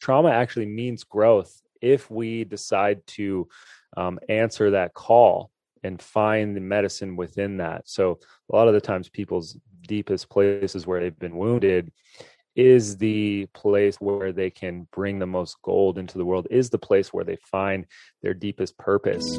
trauma actually means growth if we decide to um, answer that call and find the medicine within that. So a lot of the times people's deepest places where they've been wounded is the place where they can bring the most gold into the world is the place where they find their deepest purpose.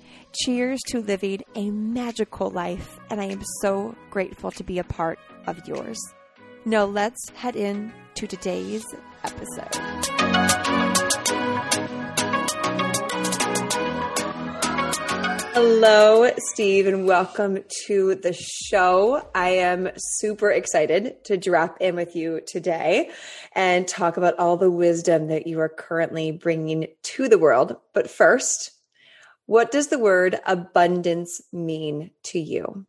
Cheers to living a magical life, and I am so grateful to be a part of yours. Now, let's head in to today's episode. Hello, Steve, and welcome to the show. I am super excited to drop in with you today and talk about all the wisdom that you are currently bringing to the world. But first, what does the word abundance mean to you?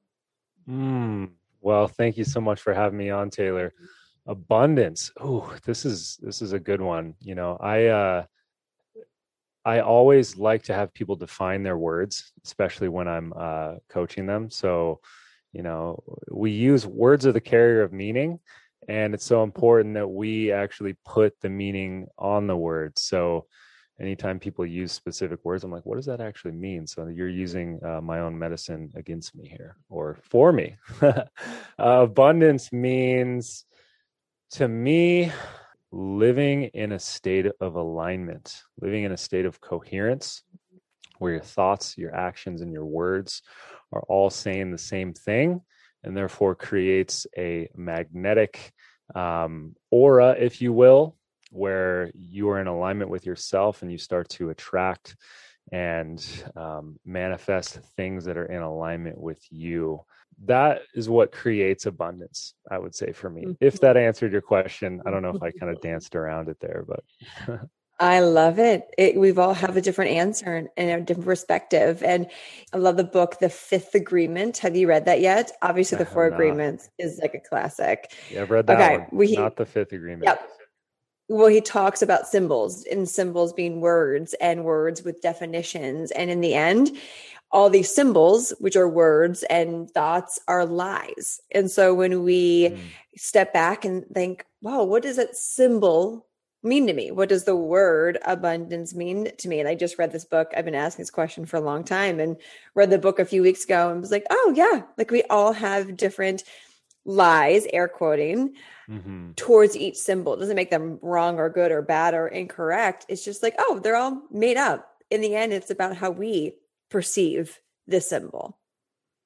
Mm, well, thank you so much for having me on, Taylor. Abundance. Oh, this is this is a good one. You know, I uh I always like to have people define their words, especially when I'm uh coaching them. So, you know, we use words are the carrier of meaning, and it's so important that we actually put the meaning on the words. So, anytime people use specific words, I'm like, what does that actually mean? So you're using uh, my own medicine against me here or for me. uh, abundance means to me living in a state of alignment, living in a state of coherence where your thoughts, your actions, and your words are all saying the same thing and therefore creates a magnetic um, aura, if you will, where you are in alignment with yourself and you start to attract and um, manifest things that are in alignment with you. That is what creates abundance, I would say, for me. If that mm-hmm. answered your question, I don't know if I kind of danced around it there, but. I love it. it. We've all have a different answer and, and, a different perspective. And I love the book, The Fifth Agreement. Have you read that yet? Obviously, The Four Agreements is like a classic. Yeah, I've read that okay, one. We, not The Fifth Agreement. Yep well he talks about symbols and symbols being words and words with definitions. And in the end all these symbols which are words and thoughts are lies. And so when we mm. step back and think wow what does that symbol mean to me? What does the word abundance mean to me? And i just read this book. I've been asking this question for a long time and read the book a few weeks ago and was like oh yeah like we all have different lies air quoting mm-hmm. towards each symbol. It doesn't make them wrong or good or bad or incorrect. It's just like, oh, they're all made up. In the end, it's about how we perceive this symbol.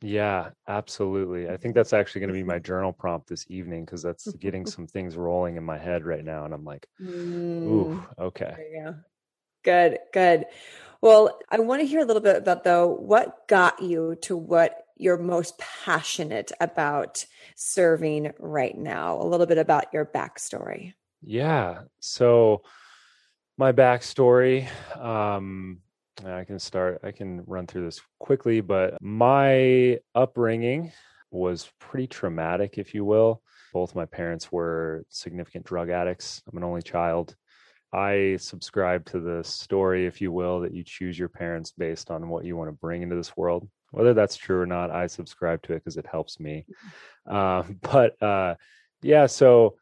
Yeah, absolutely. I think that's actually going to be my journal prompt this evening because that's getting some things rolling in my head right now. And I'm like, ooh, mm. okay. Good, good. Well, I want to hear a little bit about, though, what got you to what you're most passionate about serving right now. A little bit about your backstory. Yeah. So, my backstory, um, I can start, I can run through this quickly, but my upbringing was pretty traumatic, if you will. Both my parents were significant drug addicts. I'm an only child. I subscribe to the story, if you will, that you choose your parents based on what you want to bring into this world whether that's true or not i subscribe to it because it helps me. Uh, but uh, yeah so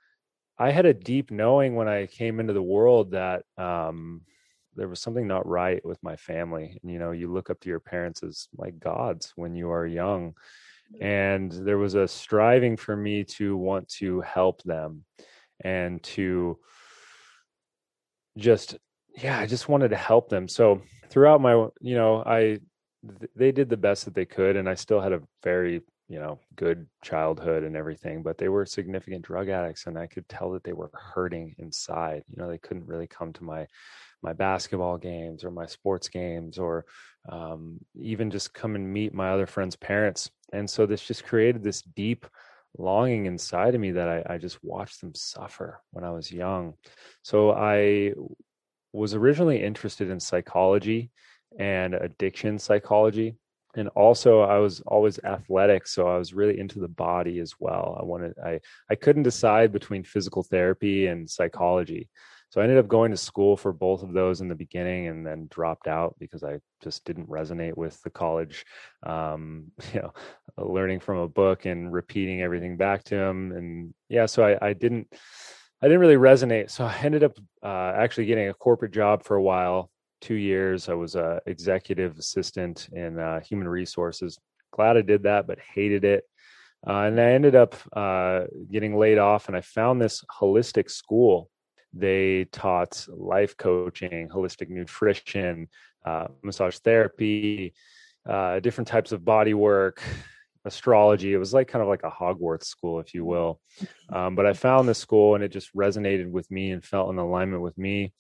i had a deep knowing when i came into the world that um, there was something not right with my family and you know you look up to your parents as like gods when you are young and there was a striving for me to want to help them and to just yeah, I just wanted to help them. So throughout my, you know, I they did the best that they could, and I still had a very you know good childhood and everything but they were significant drug addicts and i could tell that they were hurting inside. You know they couldn't really come to my my basketball games or my sports games or um, even just come and meet my other friends parents. And so this just created this deep longing inside of me that I, I just watched them suffer when i was young. So i was originally interested in psychology and addiction psychology. And also i was always athletic so i was really into the body as well. I wanted i i couldn't decide between physical therapy and psychology. So i ended up going to school for both of those in the beginning and then dropped out because i just didn't resonate with the college um, you know learning from a book and repeating everything back to him. And yeah so i, I didn't I didn't really resonate. So I ended up uh, actually getting a corporate job for a while two years. I was a executive assistant in uh, human resources. Glad I did that, but hated it. Uh, and I ended up uh, getting laid off, and I found this holistic school. They taught life coaching, holistic nutrition, uh, massage therapy, uh, different types of body work, astrology. It was like kind of like a Hogwarts school, if you will. Um, but I found this school and it just resonated with me and felt in alignment with me.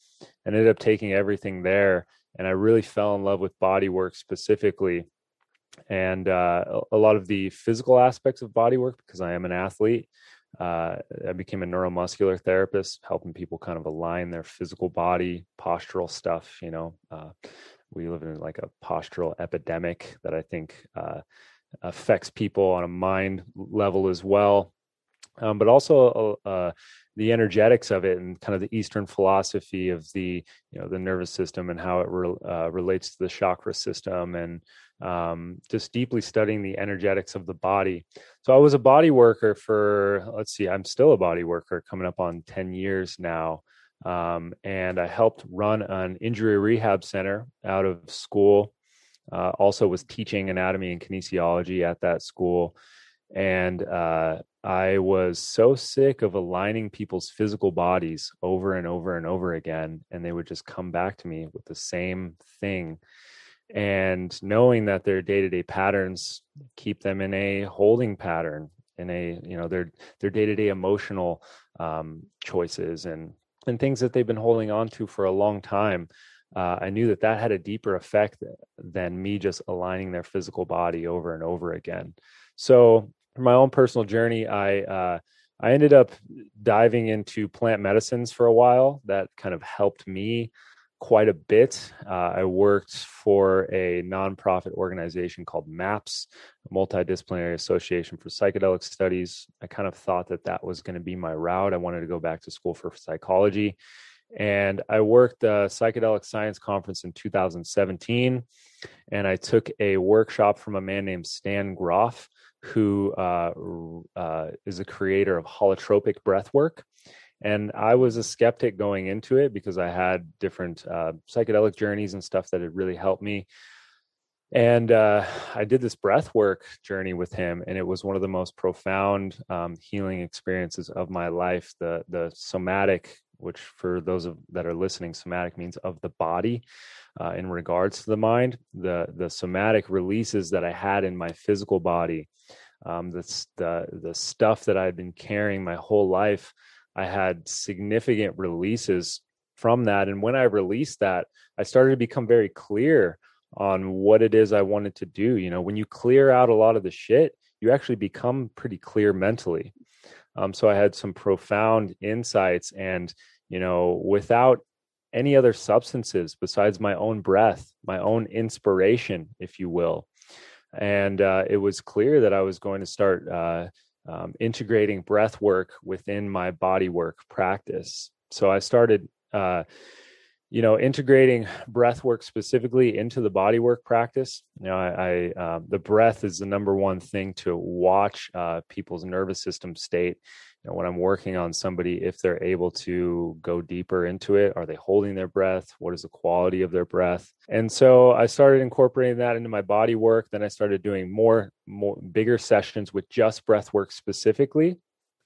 And ended up taking everything there. And I really fell in love with body work specifically. And uh, a lot of the physical aspects of body work, because I am an athlete. Uh, I became a neuromuscular therapist, helping people kind of align their physical body, postural stuff. You know, uh, we live in like a postural epidemic that I think uh, affects people on a mind level as well. Um, but also uh, uh, the energetics of it and kind of the Eastern philosophy of the you know the nervous system and how it re- uh, relates to the chakra system and um, just deeply studying the energetics of the body. So I was a body worker for let's see, I'm still a body worker coming up on ten years now. Um, and I helped run an injury rehab center out of school uh, also was teaching anatomy and kinesiology at that school. And uh, i was so sick of aligning people's physical bodies over and over and over again and they would just come back to me with the same thing. And knowing that their day-to-day patterns keep them in a holding pattern in a you know their their day-to-day emotional um, choices and and things that they've been holding on to for a long time uh, I knew that that had a deeper effect than me just aligning their physical body over and over again. So, my own personal journey, I uh, I ended up diving into plant medicines for a while. That kind of helped me quite a bit. Uh, I worked for a nonprofit organization called MAPS, Multidisciplinary Association for Psychedelic Studies. I kind of thought that that was going to be my route. I wanted to go back to school for psychology and I worked a psychedelic science conference in 2017, and I took a workshop from a man named Stan Grof, who uh, uh, is a creator of holotropic breath work. And I was a skeptic going into it because I had different uh, psychedelic journeys and stuff that had really helped me. And uh, I did this breath work journey with him, and it was one of the most profound um, healing experiences of my life. The the somatic which for those of, that are listening, somatic means of the body. Uh, in regards to the mind, the the somatic releases that I had in my physical body, um, the the the stuff that I'd been carrying my whole life, I had significant releases from that. And when I released that, I started to become very clear on what it is I wanted to do. You know, when you clear out a lot of the shit, you actually become pretty clear mentally. Um, so I had some profound insights, and you know, without any other substances besides my own breath, my own inspiration, if you will. And uh, it was clear that I was going to start uh, um, integrating breath work within my body work practice. So I started uh, you know integrating breath work specifically into the body work practice you know i, I uh, the breath is the number one thing to watch uh, people's nervous system state you know when i'm working on somebody if they're able to go deeper into it are they holding their breath? What is the quality of their breath? And so i started incorporating that into my body work. Then i started doing more more bigger sessions with just breath work specifically.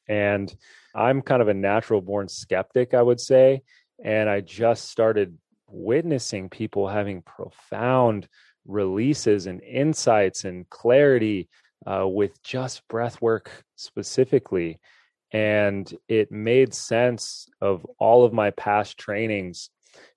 And i'm kind of a natural born skeptic i would say. And I just started witnessing people having profound releases and insights and clarity uh, with just breath work specifically. And it made sense of all of my past trainings,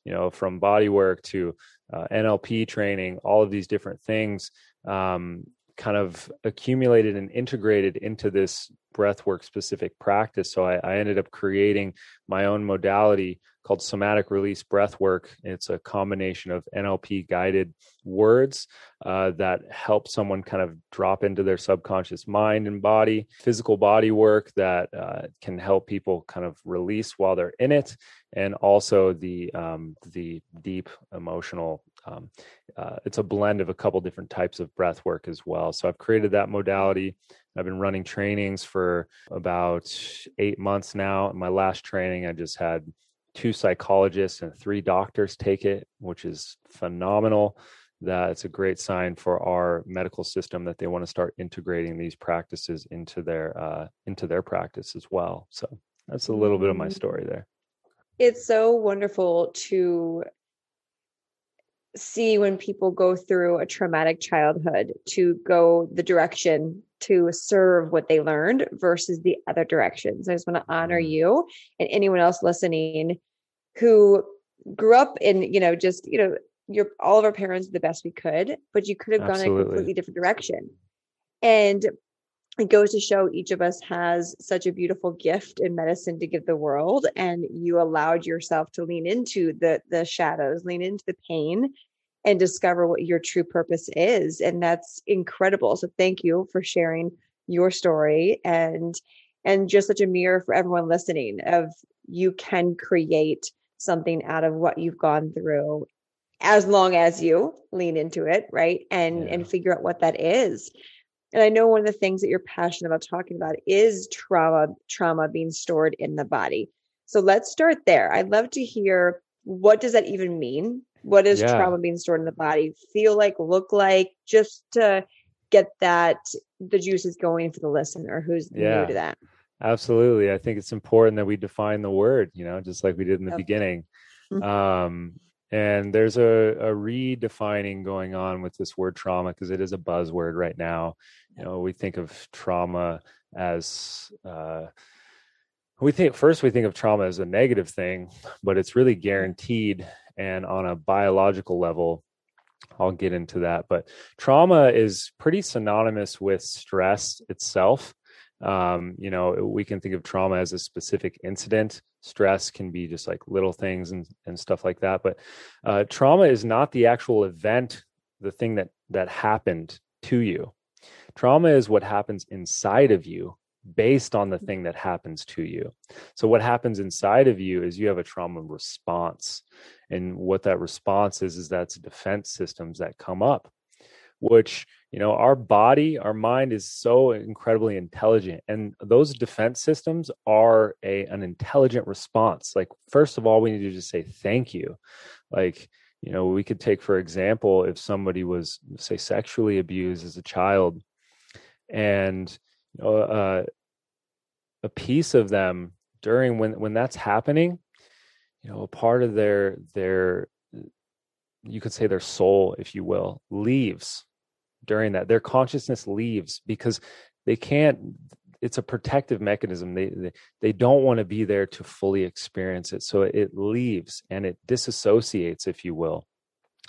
you know, from body work to uh, NLP training, all of these different things. Um, kind of accumulated and integrated into this breathwork specific practice. So I, I, ended up creating my own modality called somatic release breathwork. It's a combination of NLP guided words uh, that help someone kind of drop into their subconscious mind and body, physical body work that uh, can help people kind of release while they're in it, and also the um, the deep emotional um, uh, it's a blend of a couple different types of breath work as well. So I've created that modality. I've been running trainings for about eight months now. In my last training, I just had two psychologists and three doctors take it, which is phenomenal. That's a great sign for our medical system that they want to start integrating these practices into their uh, into their practice as well. So that's a little bit of my mm-hmm. story there. It's so wonderful to see when people go through a traumatic childhood to go the direction to serve what they learned versus the other directions. I just want to honor mm-hmm. you and anyone else listening who grew up in, you know, just, you know, your all of our parents the best we could, but you could have Absolutely. gone a completely different direction. And it goes to show each of us has such a beautiful gift in medicine to give the world and you allowed yourself to lean into the the shadows lean into the pain and discover what your true purpose is. And that's incredible. So thank you for sharing your story and and just such a mirror for everyone listening of you can create something out of what you've gone through as long as you lean into it right? And yeah. and figure out what that is and I know one of the things that you're passionate about talking about is trauma, trauma being stored in the body. So let's start there. I'd love to hear what does that even mean? What does yeah. trauma being stored in the body feel like, look like, just to get that the juices going for the listener who's yeah. new to that. Absolutely. I think it's important that we define the word, you know, just like we did in the beginning. Mm-hmm. Um, and there's a, a redefining going on with this word trauma because it is a buzzword right now. You know, we think of trauma as uh, we think first we think of trauma as a negative thing, but it's really guaranteed and on a biological level. I'll get into that, but trauma is pretty synonymous with stress itself. Um, you know, we can think of trauma as a specific incident. Stress can be just like little things and, and stuff like that but uh, trauma is not the actual event the thing that that happened to you. Trauma is what happens inside of you based on the mm. thing that happens to you. So what happens inside of you is you have a trauma response and what that response is is that's defense systems that come up which you know our body our mind is so incredibly intelligent and those defense systems are a an intelligent response. Like first of all we need to just say thank you. Like you know we could take for example if somebody was say sexually abused as a child and you know uh, a piece of them during when when that's happening you know a part of their their you could say their soul if you will leaves during that their consciousness leaves because they can't it's a protective mechanism. They they, they don't want to be there to fully experience it. So it leaves and it disassociates if you will.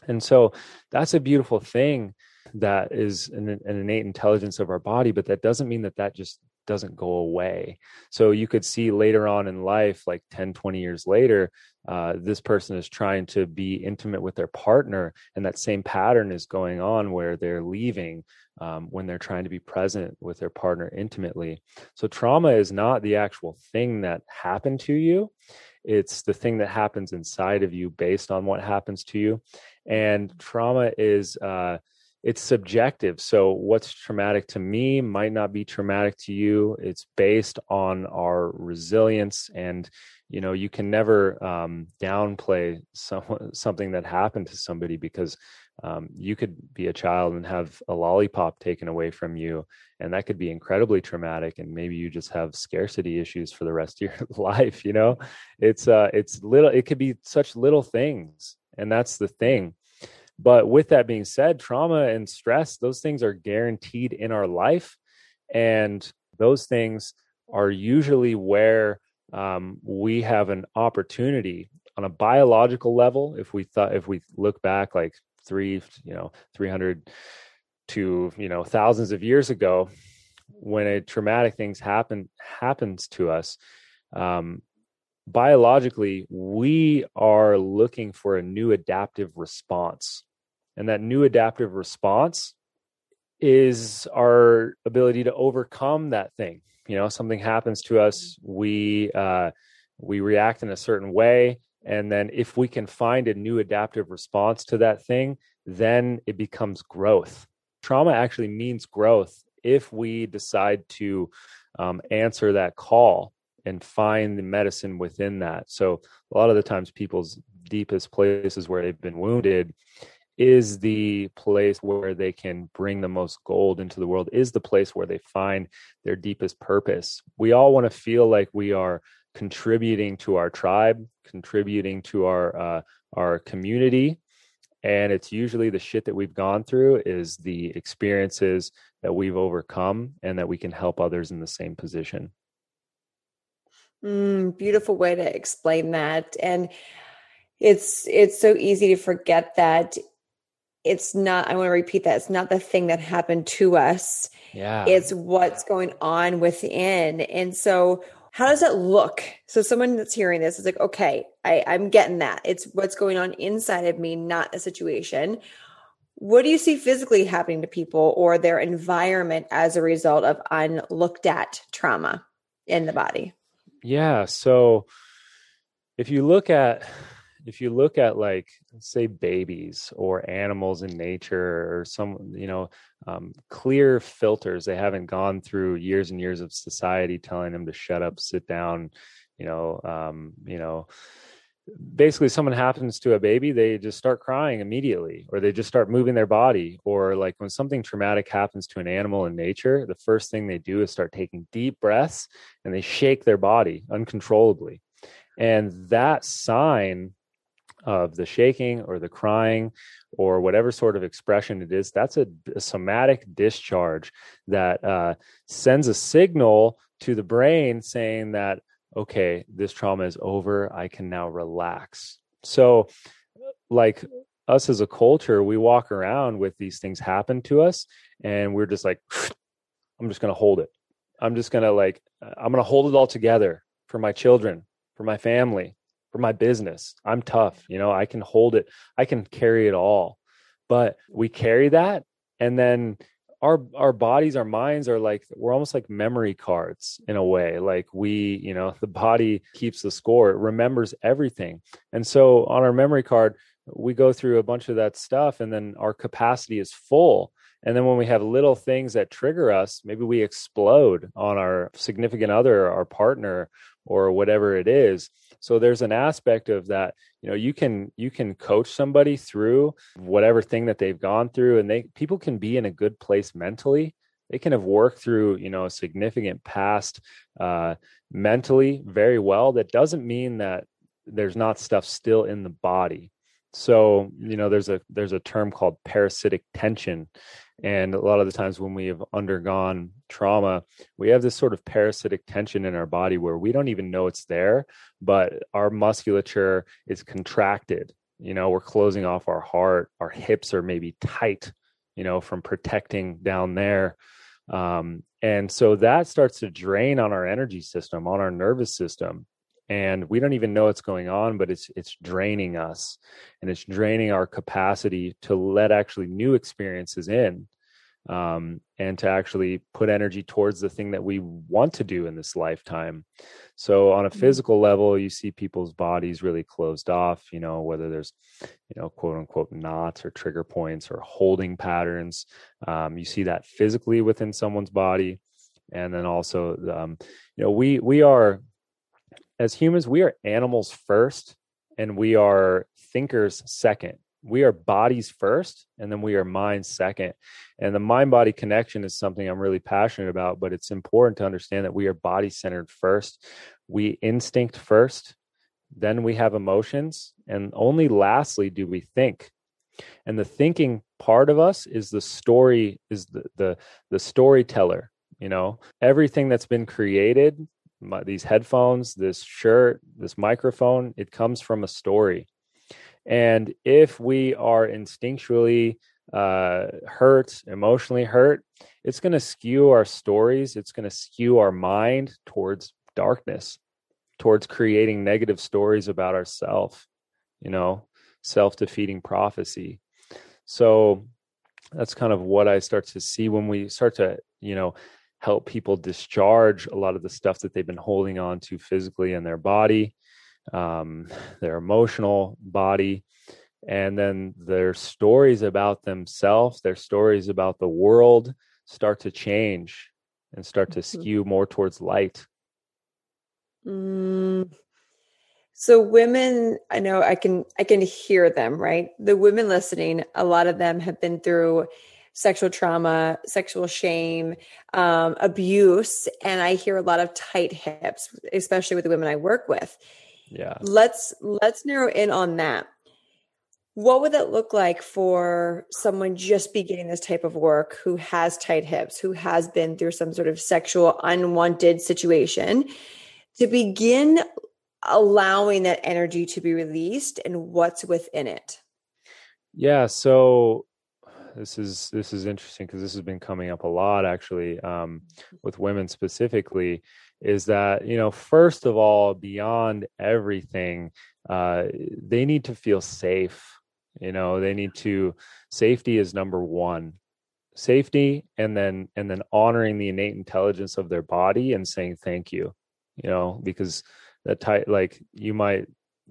And so that's a beautiful thing that is an, an innate intelligence of our body but that doesn't mean that that just doesn't go away. So you could see later on in life, like 10, 20 years later, uh, this person is trying to be intimate with their partner, and that same pattern is going on where they're leaving um, when they're trying to be present with their partner intimately. So trauma is not the actual thing that happened to you. It's the thing that happens inside of you based on what happens to you. And trauma is uh, it's subjective. So what's traumatic to me might not be traumatic to you. It's based on our resilience and you know you can never um, downplay some, something that happened to somebody because um, you could be a child and have a lollipop taken away from you and that could be incredibly traumatic and maybe you just have scarcity issues for the rest of your life you know it's uh it's little it could be such little things and that's the thing but with that being said trauma and stress those things are guaranteed in our life. And those things are usually where um, we have an opportunity on a biological level. If we thought if we look back like three you know 300 to you know thousands of years ago when a traumatic things happen happens to us um, biologically we are looking for a new adaptive response. And that new adaptive response is our ability to overcome that thing. You know something happens to us we uh, we react in a certain way and then if we can find a new adaptive response to that thing then it becomes growth. Trauma actually means growth if we decide to um, answer that call and find the medicine within that. So a lot of the times people's deepest places where they've been wounded is the place where they can bring the most gold into the world is the place where they find their deepest purpose. We all want to feel like we are contributing to our tribe contributing to our uh, our community and it's usually the shit that we've gone through is the experiences that we've overcome and that we can help others in the same position mm, beautiful way to explain that. And it's it's so easy to forget that it's not i want to repeat that it's not the thing that happened to us. Yeah. It's what's going on within. And so how does it look? So someone that's hearing this is like okay I, i'm getting that. It's what's going on inside of me not a situation. What do you see physically happening to people or their environment as a result of unlooked at trauma in the body yeah so if you look at if you look at like say babies or animals in nature or some you know um, clear filters they haven't gone through years and years of society telling them to shut up sit down you know um, you know basically someone happens to a baby they just start crying immediately or they just start moving their body or like when something traumatic happens to an animal in nature the first thing they do is start taking deep breaths and they shake their body uncontrollably. And that sign of the shaking or the crying or whatever sort of expression it is, that's a, a somatic discharge that uh, sends a signal to the brain saying that, okay, this trauma is over. I can now relax. So, like us as a culture, we walk around with these things happen to us and we're just like, I'm just going to hold it. I'm just going to like, I'm going to hold it all together for my children, for my family, for my business. I'm tough, you know, I can hold it, I can carry it all. But we carry that and then our our bodies our minds are like we're almost like memory cards in a way. Like we you know the body keeps the score it remembers everything. And so on our memory card we go through a bunch of that stuff and then our capacity is full. And then when we have little things that trigger us maybe we explode on our significant other our partner or whatever it is. So there's an aspect of that you know you can you can coach somebody through whatever thing that they've gone through and they people can be in a good place mentally. They can have worked through you know a significant past uh, mentally very well. That doesn't mean that there's not stuff still in the body so you know there's a there's a term called parasitic tension and a lot of the times when we have undergone trauma, we have this sort of parasitic tension in our body where we don't even know it's there, but our musculature is contracted. You know, we're closing off our heart, our hips are maybe tight, you know, from protecting down there. Um, and so that starts to drain on our energy system, on our nervous system and we don't even know what's going on but it's it's draining us and it's draining our capacity to let actually new experiences in um, and to actually put energy towards the thing that we want to do in this lifetime so on a mm-hmm. physical level you see people's bodies really closed off you know whether there's you know quote unquote knots or trigger points or holding patterns um, you see that physically within someone's body and then also um, you know we we are as humans, we are animals first and we are thinkers second. We are bodies first and then we are minds second. And the mind body connection is something I'm really passionate about, but it's important to understand that we are body centered first. We instinct first. then we have emotions, and only lastly do we think. And the thinking part of us is the story, is the the, the storyteller. You know, everything that's been created, my, these headphones, this shirt, this microphone, it comes from a story. And if we are instinctually uh, hurt, emotionally hurt, it's going to skew our stories. It's going to skew our mind towards darkness, towards creating negative stories about ourselves, you know, self defeating prophecy. So that's kind of what I start to see when we start to, you know, help people discharge a lot of the stuff that they've been holding on to physically in their body, um, their emotional body and then their stories about themselves their stories about the world start to change and start to mm-hmm. skew more towards light mm. so women i know i can i can hear them right the women listening a lot of them have been through sexual trauma sexual shame um, abuse and i hear a lot of tight hips especially with the women i work with. Yeah. Let's let's narrow in on that. What would that look like for someone just beginning this type of work who has tight hips, who has been through some sort of sexual unwanted situation, to begin allowing that energy to be released and what's within it? Yeah, so this is this is interesting because this has been coming up a lot actually um, with women specifically is that you know first of all beyond everything uh, they need to feel safe you know they need to safety is number one. Safety and then and then honoring the innate intelligence of their body and saying thank you you know because that tight like you might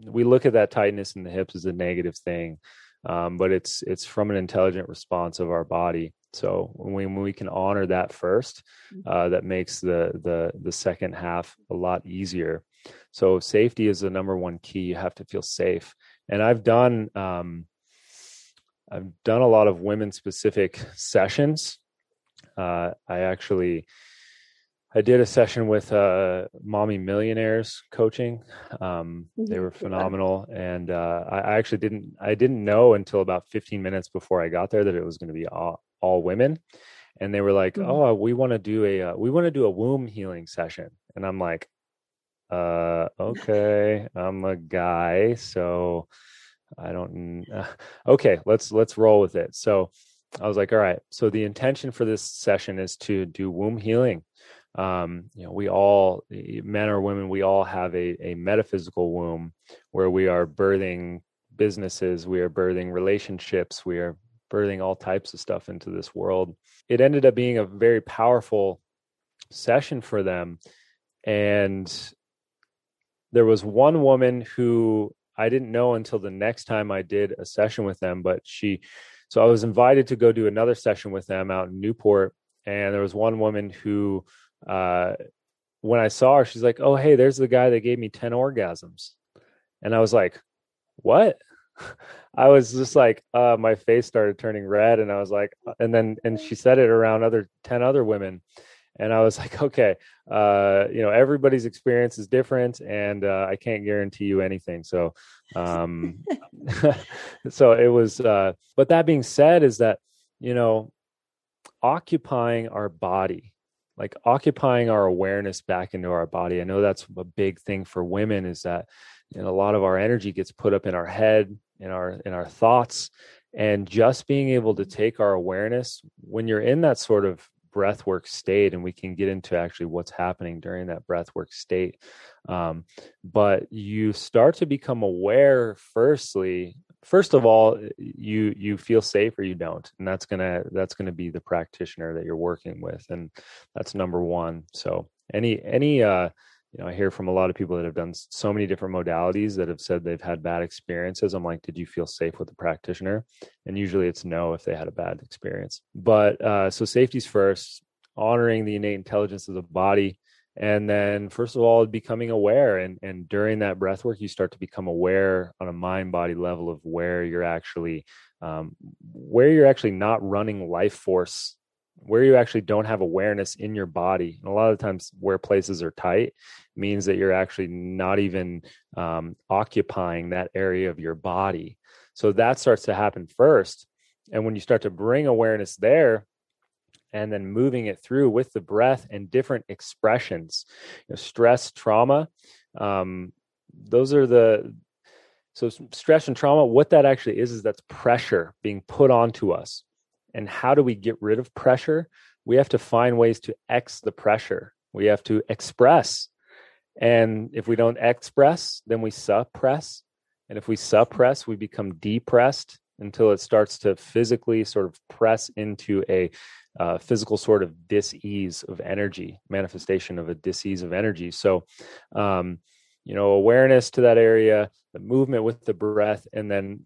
we look at that tightness in the hips as a negative thing um, but it's it's from an intelligent response of our body so when we, can honor that first mm-hmm. uh, that makes the the the second half a lot easier so safety is the number one key you have to feel safe and i've done um, I've done a lot of women specific sessions. Uh, I actually I did a session with uh, Mommy Millionaires coaching. Um, they mm-hmm. were phenomenal, and uh, I, I, actually didn't I didn't know until about 15 minutes before I got there that it was going to be all, all women. And they were like, mm-hmm. "Oh, we want to do a uh, we want to do a womb healing session," and I'm like, "Uh, okay, I'm a guy, so." I don't. Okay, let's let's roll with it. So I was like, all right. So the intention for this session is to do womb healing. Um, you know, we all, men or women, we all have a a metaphysical womb where we are birthing businesses, we are birthing relationships, we are birthing all types of stuff into this world. It ended up being a very powerful session for them, and there was one woman who I didn't know until the next time I did a session with them, but she, so I was invited to go do another session with them out in Newport. And there was one woman who, uh, when I saw her, she's like, Oh, hey, there's the guy that gave me 10 orgasms. And I was like, What? I was just like, uh, my face started turning red. And I was like, uh, and then, and she said it around other 10 other women and I was like, okay, uh, you know, everybody's experience is different, and uh, I can't guarantee you anything. So, um, so it was. Uh, but that being said, is that you know, occupying our body, like occupying our awareness back into our body. I know that's a big thing for women. Is that you know, a lot of our energy gets put up in our head, in our in our thoughts, and just being able to take our awareness when you're in that sort of breathwork state and we can get into actually what's happening during that breathwork state um, but you start to become aware firstly first of all you you feel safe or you don't and that's gonna that's gonna be the practitioner that you're working with and that's number one so any any uh you know, I hear from a lot of people that have done so many different modalities that have said they've had bad experiences. I'm like, did you feel safe with the practitioner? And usually it's no if they had a bad experience. But uh, so safety's first, honoring the innate intelligence of the body. And then, first of all, becoming aware. And, and during that breath work, you start to become aware on a mind body level of where you're actually, um, where you're actually not running life force where you actually don't have awareness in your body. And a lot of times, where places are tight means that you're actually not even um, occupying that area of your body. So that starts to happen first. And when you start to bring awareness there, and then moving it through with the breath and different expressions, you know, stress, trauma, um, those are the so stress and trauma. What that actually is is that's pressure being put onto us and how do we get rid of pressure? We have to find ways to X the pressure. We have to express. And if we don't express, then we suppress. And if we suppress, we become depressed until it starts to physically sort of press into a uh, physical sort of dis-ease of energy, manifestation of a dis-ease of energy. So, um, you know, awareness to that area, the movement with the breath, and then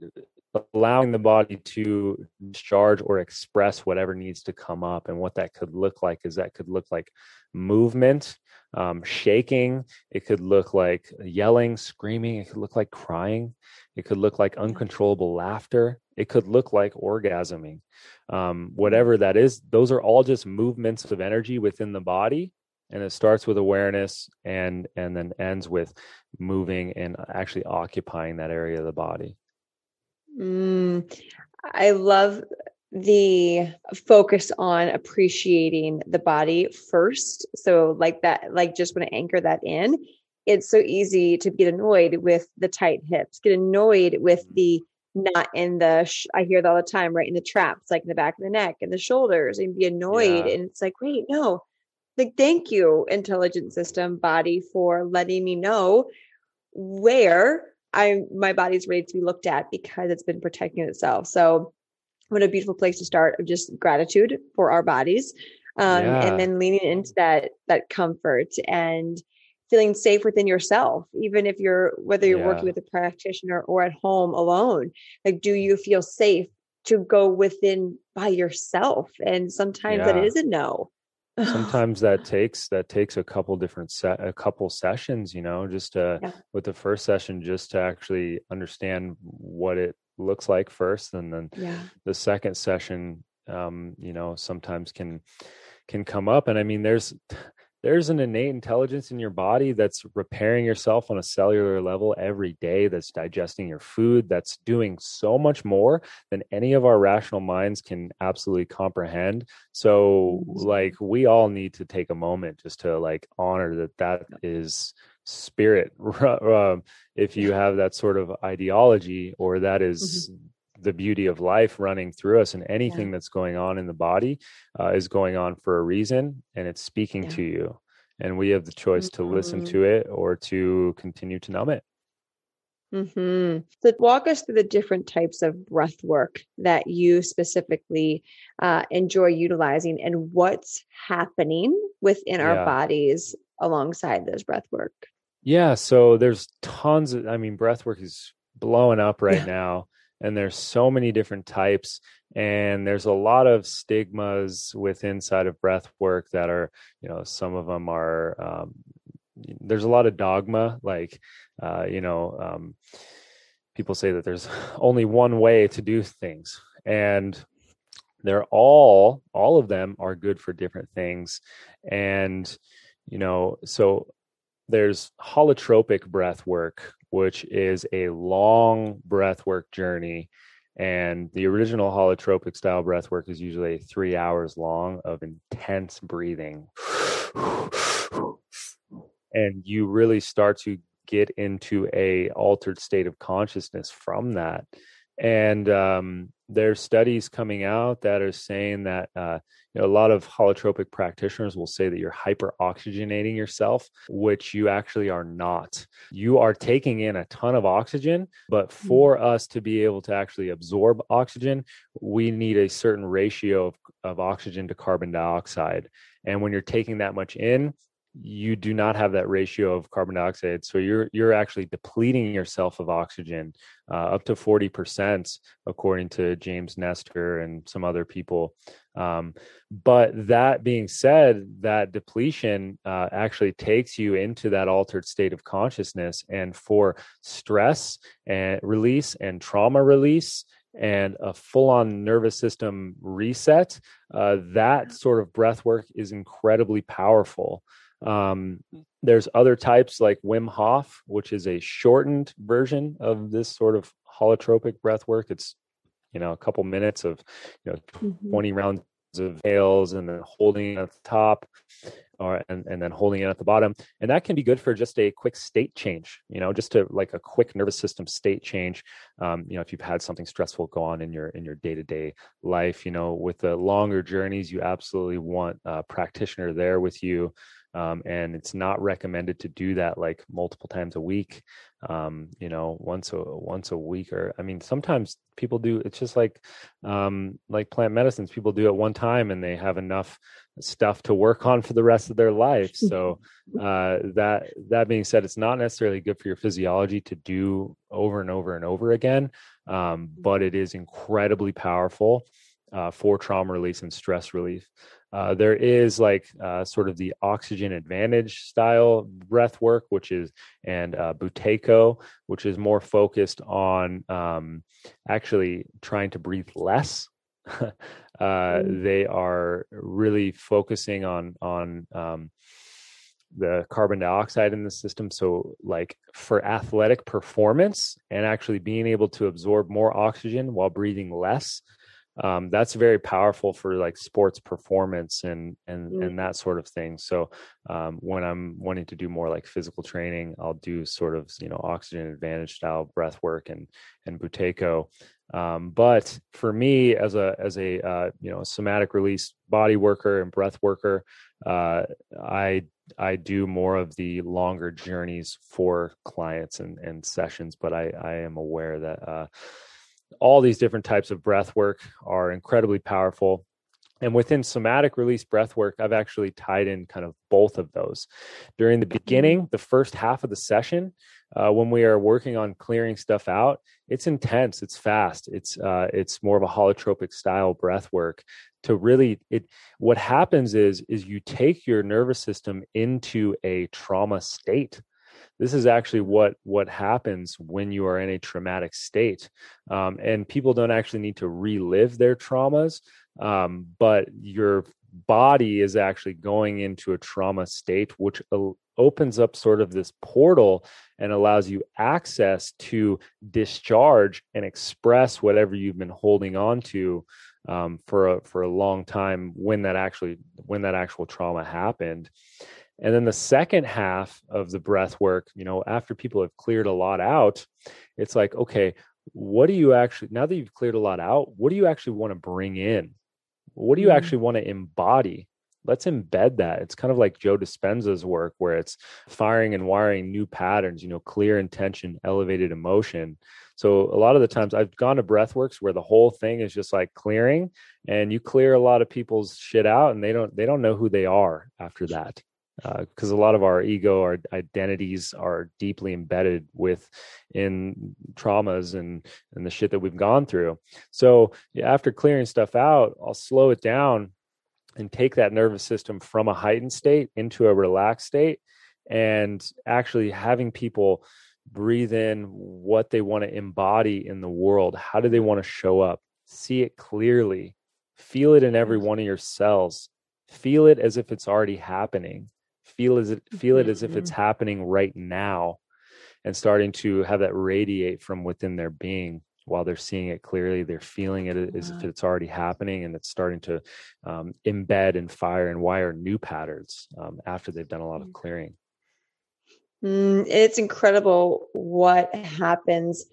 allowing the body to discharge or express whatever needs to come up and what that could look like is that could look like movement um, shaking it could look like yelling screaming it could look like crying it could look like uncontrollable laughter it could look like orgasming. Um, whatever that is those are all just movements of energy within the body and it starts with awareness and and then ends with moving and actually occupying that area of the body Mm, I love the focus on appreciating the body first. So, like that, like just want to anchor that in. It's so easy to get annoyed with the tight hips, get annoyed with the not in the, sh- I hear that all the time, right in the traps, like in the back of the neck and the shoulders, and be annoyed. Yeah. And it's like, wait, no, like, thank you, intelligent system body, for letting me know where I my body's ready to be looked at because it's been protecting itself. So what a beautiful place to start of just gratitude for our bodies. Um, yeah. and then leaning into that that comfort and feeling safe within yourself even if you're whether you're yeah. working with a practitioner or at home alone like do you feel safe to go within by yourself and sometimes yeah. that is a no sometimes that takes that takes a couple different set a couple sessions you know just to yeah. with the first session just to actually understand what it looks like first and then yeah. the second session um you know sometimes can can come up and i mean there's there's an innate intelligence in your body that's repairing yourself on a cellular level every day that's digesting your food that's doing so much more than any of our rational minds can absolutely comprehend. So like we all need to take a moment just to like honor that that is spirit um, if you have that sort of ideology or that is mm-hmm the beauty of life running through us and anything yeah. that's going on in the body uh, is going on for a reason and it's speaking yeah. to you and we have the choice mm-hmm. to listen mm-hmm. to it or to continue to numb it Mm-hmm. So, walk us through the different types of breath work that you specifically uh, enjoy utilizing and what's happening within yeah. our bodies alongside this breath work. Yeah. So, there's tons of, I mean, breath work is blowing up right now and there's so many different types and there's a lot of stigmas with inside of breath work that are you know some of them are um, there's a lot of dogma like uh, you know um, people say that there's only one way to do things and they're all all of them are good for different things and you know so there's holotropic breath work which is a long breath work journey. And the original holotropic style breath work is usually three hours long of intense breathing. and you really start to get into a altered state of consciousness from that and um, there's studies coming out that are saying that uh, you know, a lot of holotropic practitioners will say that you're hyper oxygenating yourself, which you actually are not. You are taking in a ton of oxygen, but hmm. for us to be able to actually absorb oxygen, we need a certain ratio of, of oxygen to carbon dioxide. And when you're taking that much in, you do not have that ratio of carbon dioxide so you're you're actually depleting yourself of oxygen uh, up to 40% according to james nestor and some other people um, but that being said that depletion uh, actually takes you into that altered state of consciousness and for stress and release and trauma release and a full on nervous system reset, uh, that sort of breath work is incredibly powerful. Um, there's other types like Wim Hof, which is a shortened version of this sort of holotropic breath work. It's, you know, a couple minutes of, you know, mm-hmm. 20 rounds of tails and then holding it at the top or and, and then holding it at the bottom and that can be good for just a quick state change you know just to like a quick nervous system state change um, you know if you've had something stressful go on in your in your day-to-day life you know with the longer journeys you absolutely want a practitioner there with you um, and it's not recommended to do that like multiple times a week um, you know once a once a week or i mean sometimes people do it's just like um, like plant medicines people do it one time and they have enough stuff to work on for the rest of their life. So uh, that that being said it's not necessarily good for your physiology to do over and over and over again um, but it is incredibly powerful uh, for trauma release and stress relief uh, there is like uh, sort of the oxygen advantage style breath work, which is and uh, Buteyko, which is more focused on um, actually trying to breathe less. Uh, mm. They are really focusing on on um, the carbon dioxide in the system. So, like for athletic performance and actually being able to absorb more oxygen while breathing less, um, that's very powerful for like sports performance and and mm. and that sort of thing so um, when i'm wanting to do more like physical training i'll do sort of you know oxygen advantage style breath work and and Buteyko um, but for me as a as a uh, you know somatic release body worker and breath worker uh, i i do more of the longer journeys for clients and and sessions but i i am aware that uh, all these different types of breath work are incredibly powerful. And within somatic release breath work, I've actually tied in kind of both of those. During the beginning, the first half of the session, uh, when we are working on clearing stuff out, it's intense, it's fast, it's uh, it's more of a holotropic style breath work. To really, it what happens is is you take your nervous system into a trauma state this is actually what what happens when you are in a traumatic state um, and people don't actually need to relive their traumas um, but your body is actually going into a trauma state which opens up sort of this portal and allows you access to discharge and express whatever you've been holding on to um, for a for a long time when that actually when that actual trauma happened and then the second half of the breath work, you know, after people have cleared a lot out, it's like, okay, what do you actually, now that you've cleared a lot out, what do you actually want to bring in? What do you mm-hmm. actually want to embody? Let's embed that. It's kind of like Joe Dispenza's work, where it's firing and wiring new patterns, you know, clear intention, elevated emotion. So a lot of the times I've gone to breathworks where the whole thing is just like clearing and you clear a lot of people's shit out and they don't they don't know who they are after that because uh, a lot of our ego, our identities are deeply embedded with in traumas and and the shit that we've gone through. So yeah, after clearing stuff out, I'll slow it down and take that nervous system from a heightened state into a relaxed state, and actually having people breathe in what they want to embody in the world. How do they want to show up? See it clearly. Feel it in every one of your cells. Feel it as if it's already happening feel as it feel it as if it's mm-hmm. happening right now and starting to have that radiate from within their being while they're seeing it clearly they're feeling it as if it's already happening and it's starting to um, embed and fire and wire new patterns um, after they've done a lot of mm. clearing mm, it's incredible what happens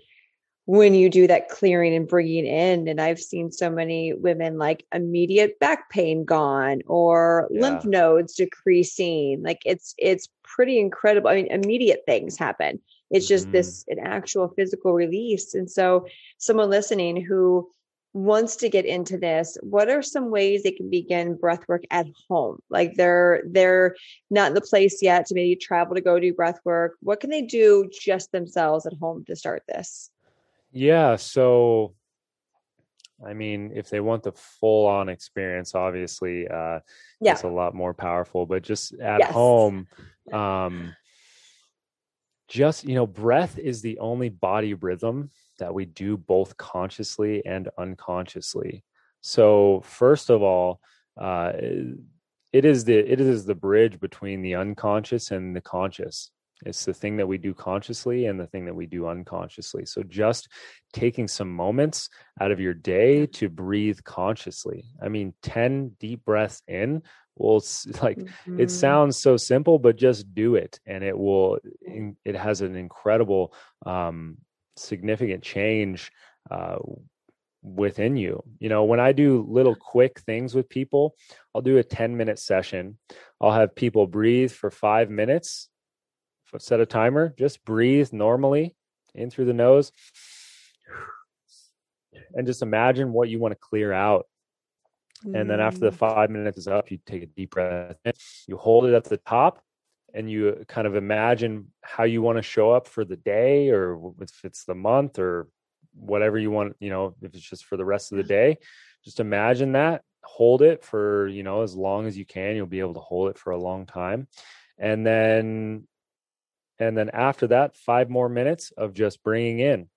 when you do that clearing and bringing in and i've seen so many women like immediate back pain gone or yeah. lymph nodes decreasing. Like it's it's pretty incredible. I mean immediate things happen. It's just mm-hmm. this an actual physical release. And so someone listening who wants to get into this what are some ways they can begin breath work at home? Like they're they're not in the place yet to maybe travel to go do breath work. What can they do just themselves at home to start this yeah. So, I mean, if they want the full on experience, obviously, uh, yeah. it's a lot more powerful. But just at yes. home, um, just you know, breath is the only body rhythm that we do both consciously and unconsciously. So, first of all, uh, it is the it is the bridge between the unconscious and the conscious. It's the thing that we do consciously and the thing that we do unconsciously. So, just taking some moments out of your day to breathe consciously. I mean, ten deep breaths in will like mm-hmm. it sounds so simple, but just do it, and it will. It has an incredible um, significant change uh, within you. You know, when I do little quick things with people, I'll do a 10 minute session. I'll have people breathe for five minutes, set a timer, just breathe normally in through the nose. And just imagine what you want to clear out. And then after the mm. five minutes is up, you take a deep breath. You hold it at the top and you kind of imagine how you want to show up for the day or if it's the month or whatever you want you know if it's just for the rest of the day just imagine that hold it for you know as long as you can you'll be able to hold it for a long time and then and then after that five more minutes of just bringing in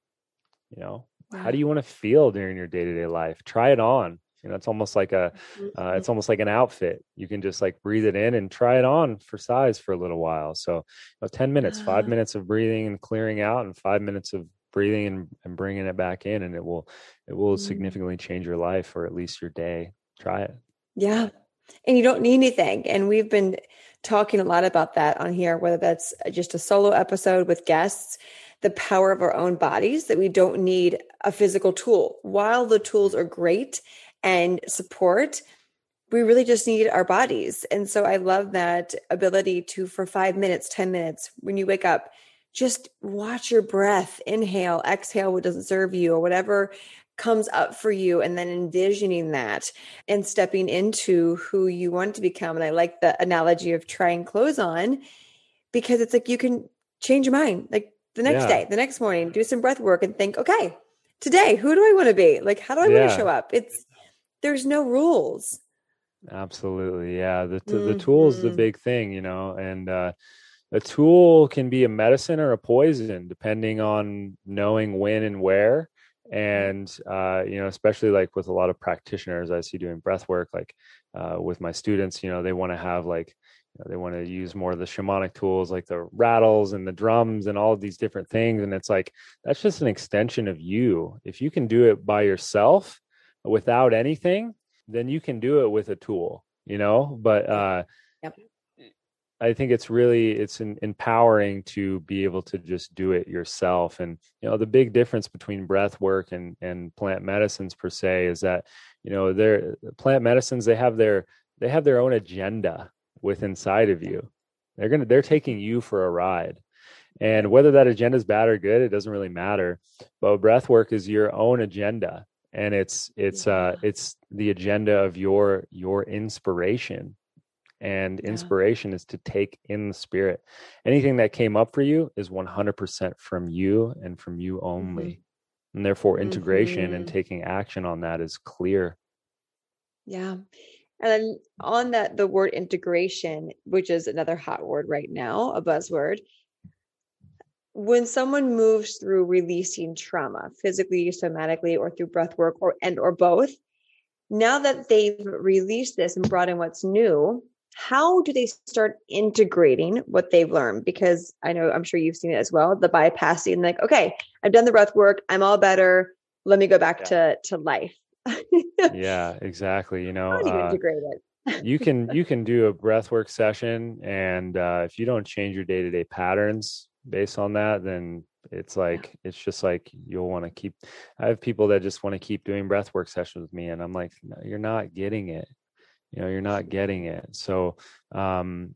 you know how do you want to feel during your day-to-day life? Try it on. You know it's almost like a uh, mm-hmm. it's almost like an outfit. You can just like breathe it in and try it on for size for a little while. So you know, 10 minutes five minutes of breathing and clearing out and five minutes of breathing and, and bringing it back in and it will it will mm-hmm. significantly change your life or at least your day. Try it. Yeah and you don't need anything. And we've been talking a lot about that on here whether that's just a solo episode with guests the power of our own bodies that we don't need a physical tool. While the tools are great and support we really just need our bodies. And so i love that ability to for 5 minutes 10 minutes when you wake up just watch your breath. Inhale exhale what doesn't serve you or whatever comes up for you and then envisioning that and stepping into who you want to become and i like the analogy of trying clothes on because it's like you can change your mind like the next yeah. day the next morning do some breath work and think okay today who do i want to be like how do i yeah. want to show up it's there's no rules absolutely yeah the, mm-hmm. the tool is the mm-hmm. big thing you know and uh a tool can be a medicine or a poison depending on knowing when and where and uh, you know especially like with a lot of practitioners i see doing breath work like uh, with my students you know they want to have like you know, they want to use more of the shamanic tools like the rattles and the drums and all of these different things. And it's like that's just an extension of you. If you can do it by yourself without anything then you can do it with a tool you know? But uh. I think it's really it's an, empowering to be able to just do it yourself. And you know, the big difference between breath work and and plant medicines per se is that you know, their plant medicines they have their they have their own agenda with inside of you. They're gonna they're taking you for a ride. And whether that agenda is bad or good, it doesn't really matter. But breath work is your own agenda, and it's it's uh it's the agenda of your your inspiration and yeah. inspiration is to take in the spirit anything that came up for you is 100% from you and from you only mm-hmm. and therefore integration mm-hmm. and taking action on that is clear yeah and then on that the word integration which is another hot word right now a buzzword when someone moves through releasing trauma physically somatically or through breath work or and or both now that they've released this and brought in what's new how do they start integrating what they've learned? Because I know I'm sure you've seen it as well, the bypassing, like, okay, I've done the breath work, I'm all better. Let me go back yeah. to to life. yeah, exactly. You know, you uh, integrate it? you can you can do a breath work session, and uh, if you don't change your day to day patterns based on that, then it's like yeah. it's just like you'll want to keep. I have people that just want to keep doing breath work sessions with me, and I'm like, no, you're not getting it you know you're not getting it. So um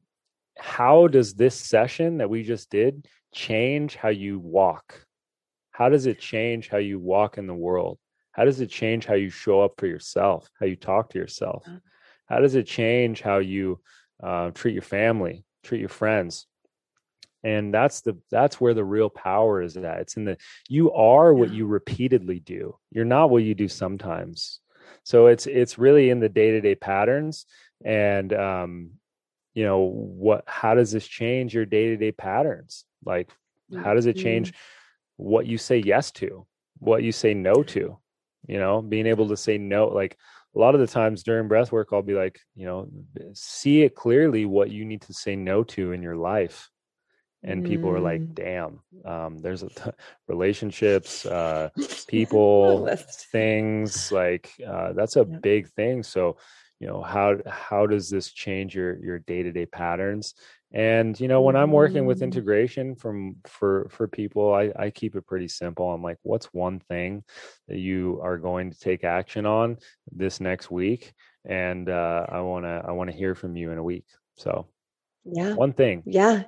how does this session that we just did change how you walk? How does it change how you walk in the world? How does it change how you show up for yourself how you talk to yourself? Uh. how does it change how you uh, treat your family treat your friends? And that's the that's where the real power is at. It's in the you are what you repeatedly do. You're not what you do sometimes so it's it's really in the day-to-day patterns and um you know what how does this change your day-to-day patterns? Like how does it change mm-hmm. what you say yes to what you say no to you know being able to say no? Like a lot of the times during breath work i'll be like you know see it clearly what you need to say no to in your life and people are like mm. damn um, there's a t- relationships uh, people things like uh, that's a big thing so you know how how does this change your your day-to-day patterns? And you know when i'm working with mm. integration from for for people i i keep it pretty simple. I'm like what's one thing that you are going to take action on this next week? And uh i want to i want to hear from you in a week so yeah. one thing. Yeah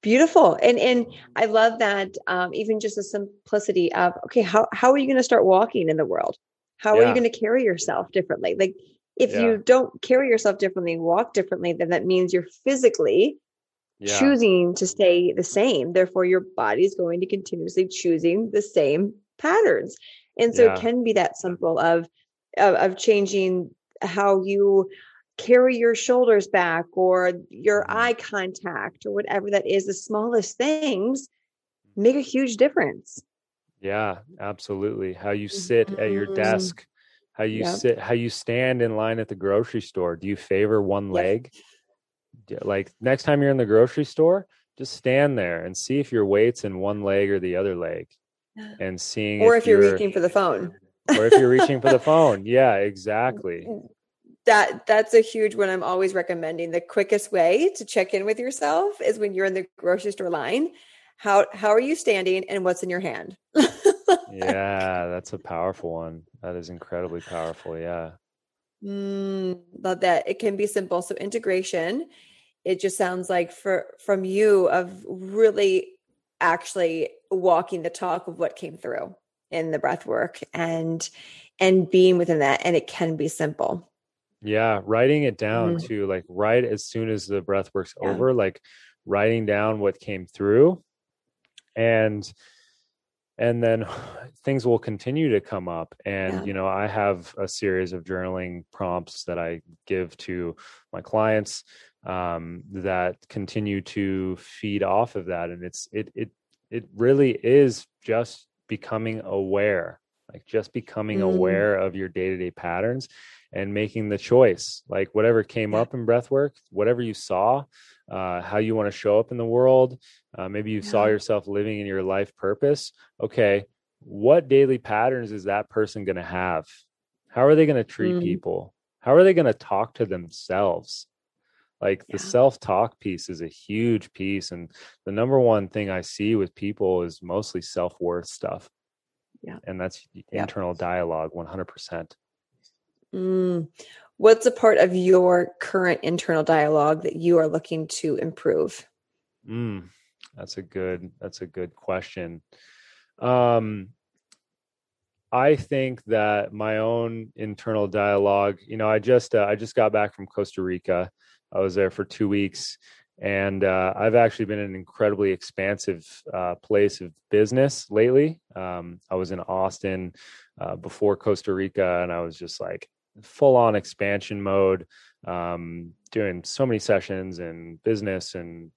beautiful and and i love that um even just the simplicity of okay how how are you going to start walking in the world how yeah. are you going to carry yourself differently like if yeah. you don't carry yourself differently, walk differently, then that means you're physically yeah. choosing to stay the same. Therefore, your body is going to continuously choosing the same patterns. And so it can be that simple of, of of changing how you carry your shoulders back or your mm-hmm. eye contact or whatever that is the smallest things make a huge difference yeah absolutely how you sit mm-hmm. at your mm-hmm. desk how you yep. sit how you stand in line at the grocery store do you favor one leg like next time you're in the grocery store just stand there and see if your weight's in one leg or the other leg and seeing or if, if you're, you're reaching for the phone or if you're reaching for the phone yeah exactly that that's a huge one i'm always recommending. The quickest way to check in with yourself is when you're in the grocery store line. How how are you standing and what's in your hand? Yeah that's a powerful one. That is incredibly powerful yeah. Mm, love that. It can be simple. So integration it just sounds like for from you of really actually walking the talk of what came through in the breath work and and being within that and it can be simple yeah writing it down mm-hmm. too like right as soon as the breath work's yeah. over like writing down what came through and and then things will continue to come up and yeah. you know i have a series of journaling prompts that i give to my clients um, that continue to feed off of that and it's it it it really is just becoming aware like just becoming mm. aware of your day-to-day patterns and making the choice like whatever came up in breath work whatever you saw uh, how you want to show up in the world uh, maybe you yeah. saw yourself living in your life purpose okay what daily patterns is that person going to have how are they going to treat mm. people how are they going to talk to themselves like yeah. the self-talk piece is a huge piece and the number one thing i see with people is mostly self-worth stuff yeah and that's yeah. internal dialogue 100% mm. what's a part of your current internal dialogue that you are looking to improve mm. that's a good that's a good question um I think that my own internal dialogue, you know, I just uh, I just got back from Costa Rica I was there for two weeks, and uh, I've actually been in an incredibly expansive uh, place of business lately. Um, I was in Austin uh, before Costa Rica, and I was just like full on expansion mode, um, doing so many sessions and business, and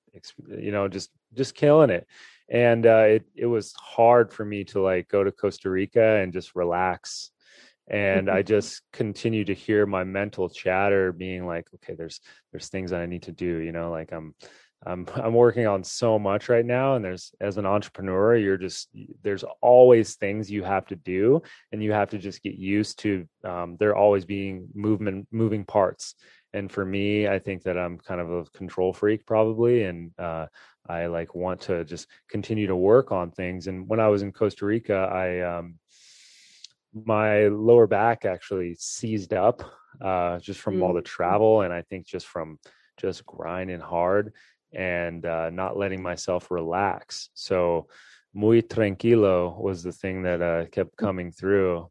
you know, just just killing it. And uh, it it was hard for me to like go to Costa Rica and just relax and i just continue to hear my mental chatter being like okay there's there's things that i need to do you know like i'm i'm i'm working on so much right now and there's as an entrepreneur you're just there's always things you have to do and you have to just get used to um, there always being movement moving parts. And for me i think that i'm kind of a control freak probably and uh, i like want to just continue to work on things. And when i was in costa rica i um, my lower back actually seized up uh, just from mm. all the travel and i think just from just grinding hard and uh, not letting myself relax. So muy tranquilo was the thing that uh, kept mm. coming through.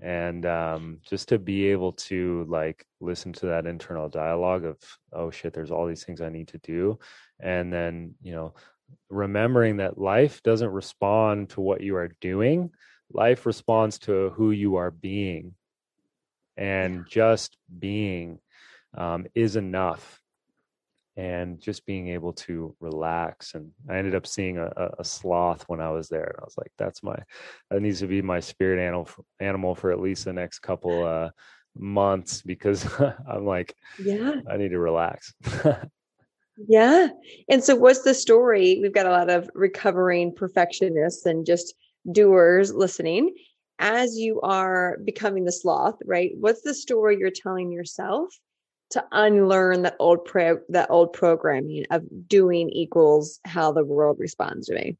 And um, just to be able to like listen to that internal dialogue of oh shit there's all these things i need to do. And then you know remembering that life doesn't respond to what you are doing life responds to who you are being. And just being um, is enough and just being able to relax. And I ended up seeing a, a, sloth when I was there. And I was like, that's my, that needs to be my spirit animal, animal for at least the next couple uh, months because I'm like, yeah, I need to relax. yeah. And so what's the story? We've got a lot of recovering perfectionists and just doers listening as you are becoming the sloth, right? What's the story you're telling yourself to unlearn that old pro that old programming of doing equals how the world responds to me?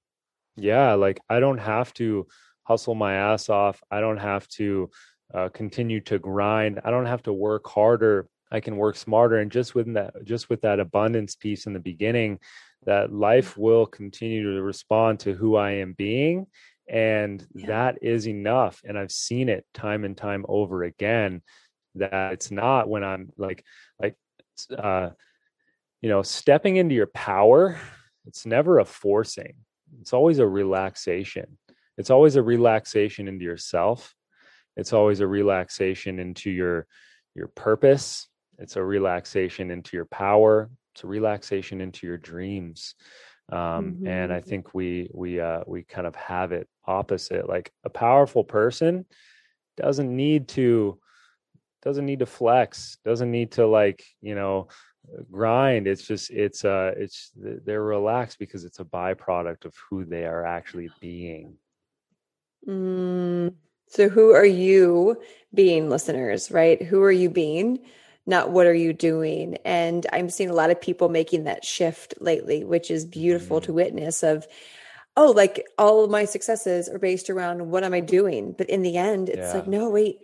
Yeah, like I don't have to hustle my ass off. I don't have to uh, continue to grind. I don't have to work harder. I can work smarter. And just with that, just with that abundance piece in the beginning, that life will continue to respond to who I am being and yeah. that is enough and i've seen it time and time over again that it's not when i'm like like uh you know stepping into your power it's never a forcing. It's always a relaxation. It's always a relaxation into yourself. It's always a relaxation into your your purpose. It's a relaxation into your power. It's a relaxation into your dreams. Um, mm-hmm. and i think we we uh, we kind of have it opposite. Like a powerful person doesn't need to doesn't need to flex doesn't need to like you know grind. It's just it's uh it's they're relaxed because it's a byproduct of who they are actually being. Mm, so who are you being listeners right? Who are you being not what are you doing? And i'm seeing a lot of people making that shift lately which is beautiful mm. to witness of oh like all of my successes are based around what am i doing? But in the end it's yeah. like no wait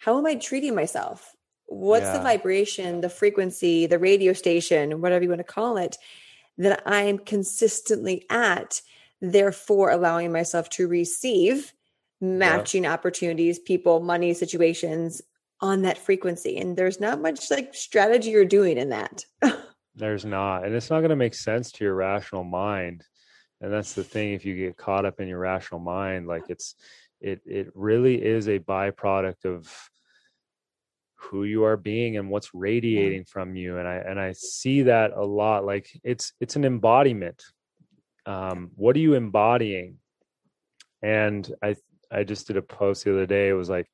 how am i treating myself what's yeah. the vibration the frequency the radio station whatever you want to call it that i'm consistently at therefore allowing myself to receive matching yeah. opportunities people money situations on that frequency and there's not much like strategy you're doing in that there's not and it's not going to make sense to your rational mind and that's the thing if you get caught up in your rational mind like it's it it really is a byproduct of who you are being and what's radiating from you and i and i see that a lot like it's it's an embodiment um what are you embodying? And i i just did a post the other day it was like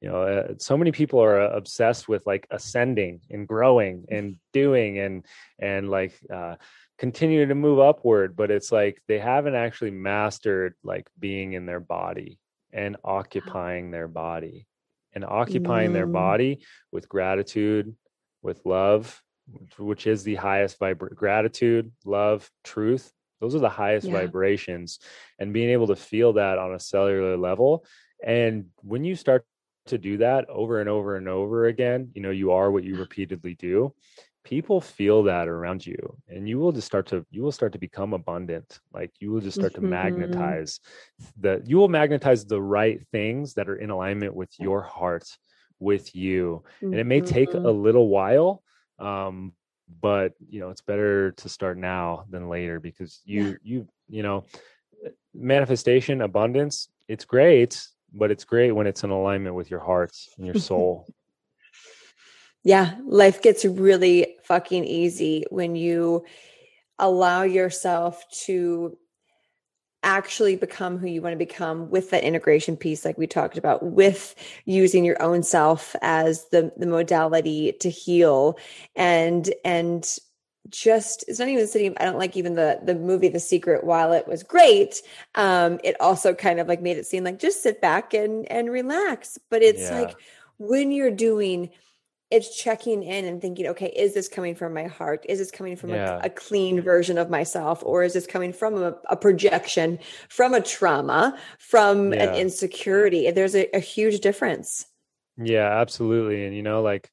you know uh, so many people are uh, obsessed with like ascending and growing and doing and and like uh continuing to move upward but it's like they haven't actually mastered like being in their body and occupying their body and occupying mm. their body with gratitude with love which is the highest vibra- gratitude love truth those are the highest yeah. vibrations and being able to feel that on a cellular level and when you start to do that over and over and over again, you know, you are what you repeatedly do. People feel that around you, and you will just start to you will start to become abundant. Like you will just start mm-hmm. to magnetize the you will magnetize the right things that are in alignment with your heart, with you. Mm-hmm. And it may take a mm-hmm. little while, um, but you know, it's better to start now than later because you yeah. you you know manifestation abundance it's great but it's great when it's in alignment with your heart and your soul. Yeah, life gets really fucking easy when you allow yourself to actually become who you want to become with that integration piece like we talked about with using your own self as the the modality to heal and and just it's not even sitting i don't like even the the movie the secret while it was great um it also kind of like made it seem like just sit back and and relax but it's yeah. like when you're doing it's checking in and thinking okay is this coming from my heart is this coming from yeah. a, a, clean version of myself or is this coming from a, a projection from a trauma from yeah. an insecurity there's a, a huge difference yeah absolutely and you know like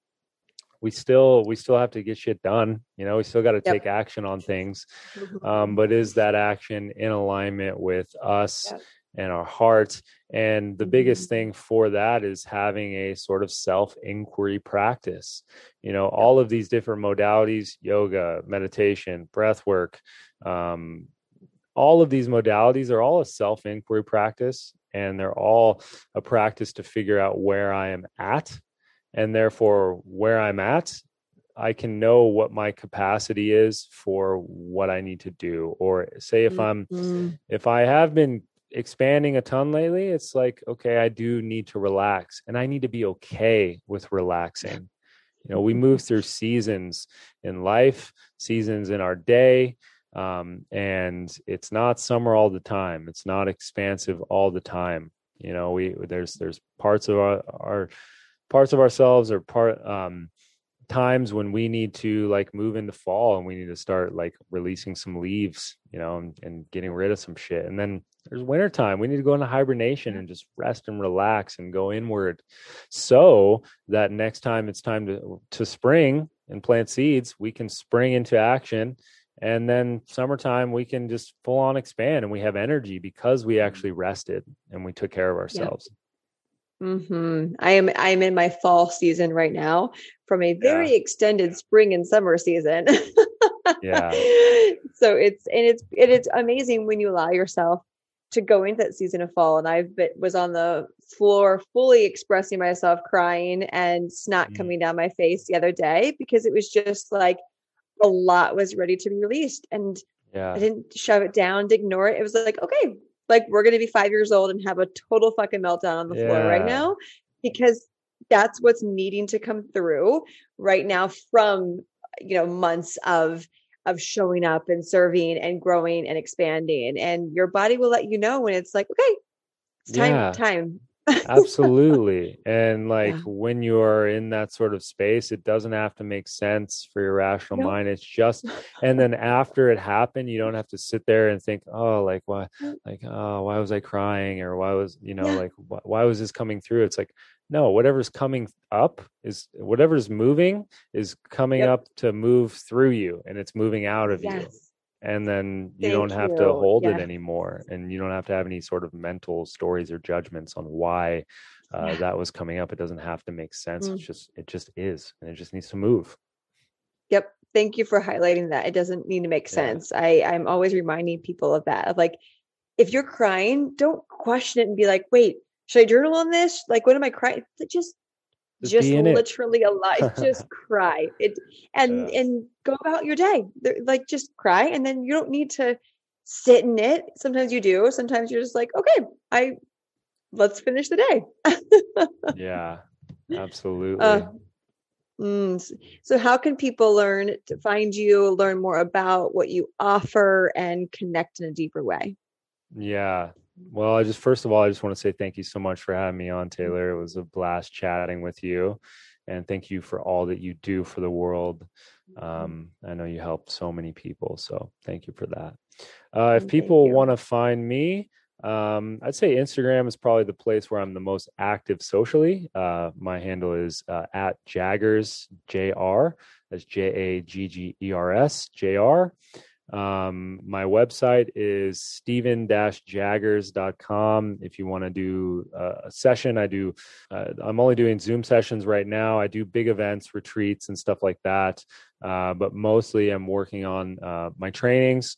we still we still have to get shit done you know we still got to yep. take action on things um, but is that action in alignment with us yep. And our hearts and the mm-hmm. biggest thing for that is having a sort of self inquiry practice you know all of these different modalities yoga meditation breath work um, all of these modalities are all a self inquiry practice and they're all a practice to figure out where i am at and therefore where i'm at I can know what my capacity is for what I need to do. Or say if I'm Mm-hmm. if I have been expanding a ton lately, it's like, okay, I do need to relax and I need to be okay with relaxing. You know, we move through seasons in life, seasons in our day, um, and it's not summer all the time. It's not expansive all the time. You know, we there's there's parts of our, our parts of ourselves or part um times when we need to like move into fall and we need to start like releasing some leaves you know and, and getting rid of some shit. And then there's winter time we need to go into hibernation and just rest and relax and go inward. So that next time it's time to to spring and plant seeds we can spring into action. And then summertime we can just full on expand and we have energy because we mm-hmm. actually rested and we took care of ourselves hmm I am I am in my fall season right now from a very extended spring and summer season. Yeah. So it's and it's and it is amazing when you allow yourself to go into that season of fall. And I was on the floor fully expressing myself, crying and snot Mm. coming down my face the other day because it was just like a lot was ready to be released. And yeah I didn't shove it down, didn't ignore it. It was like, okay, like we're gonna be five years old and have a total fucking meltdown on the floor right now because that's what's needing to come through right now from you know months of of showing up and serving and growing and expanding. And your body will let you know when it's like okay it's time Yeah. time absolutely and like Yeah. when you are in that sort of space it doesn't have to make sense for your rational Nope. mind it's just and then after it happened you don't have to sit there and think oh like why like oh why was i crying or why was you know Yeah. like wh- why was this coming through it's like no whatever's coming up is whatever's moving is coming Yep. up to move through you and it's moving out of you yes and then you Thank don't have to you. hold it anymore and you don't have to have any sort of mental stories or judgments on why uh, Yeah. that was coming up it doesn't have to make sense Mm. it's just it just is and it just needs to move Yep. Thank you for highlighting that. It doesn't need to make Yeah. sense. I, I'm always reminding people of that. Of like, if you're crying, don't question it and be like, wait, should I journal on this? Like, what am I crying? Just Just just be in it. literally alive. just cry. It and Yeah. and go about your day. Like just cry. And then you don't need to sit in it. Sometimes you do. Sometimes you're just like, okay, I let's finish the day. yeah absolutely Uh, mm, so how can people learn to find you, learn more about what you offer and connect in a deeper way? Yeah. Well, I just first of all, I just want to say thank you so much for having me on, Taylor. It was a blast chatting with you, and thank you for all that you do for the world. Um, I know you help so many people, so thank you for that. Uh, if Mm, people want to find me, um, I'd say Instagram is probably the place where I'm the most active socially. Uh, my handle is uh, at Jaggers Jr. That's J A G G E R S J R. Um, my website is steven-jaggers.com. If you want to do uh, a session, I do, uh, I'm only doing Zoom sessions right now. I do big events, retreats, and stuff like that. Uh, but mostly I'm working on uh, my trainings,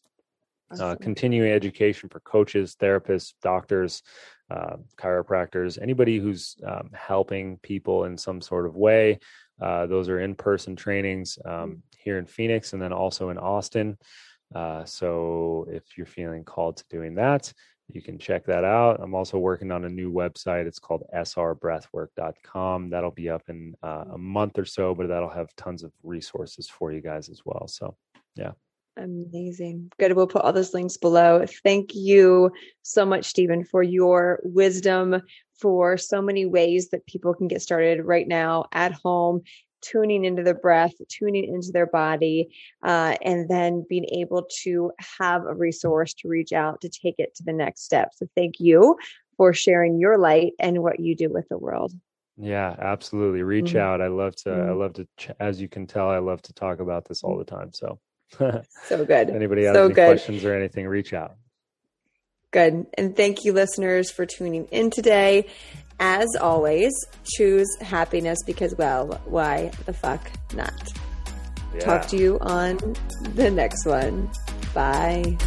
uh, Awesome. continuing education for coaches, therapists, doctors, uh, chiropractors, anybody who's um, helping people in some sort of way. Uh, those are in person trainings um, here in Phoenix and then also in Austin. Uh, so if you're feeling called to doing that, you can check that out. I'm also working on a new website. It's called srbreathwork.com. That'll be up in uh, a month or so, but that'll have tons of resources for you guys as well. So, yeah. Amazing. Good. We'll put all those links below. Thank you so much, Steven, for your wisdom, for so many ways that people can get started right now at home, tuning into the breath, tuning into their body, uh, and then being able to have a resource to reach out to take it to the next step. So thank you for sharing your light and what you do with the world. yeah, absolutely. Reach Mhm. out. I love to, I Mhm. love to, as you can tell, I love to talk about this all the time. So, So good. anybody has So any good. questions or anything, reach out. Good. And thank you, listeners, for tuning in today. As always, choose happiness because, well, why the fuck not? Yeah. Talk to you on the next one. Bye.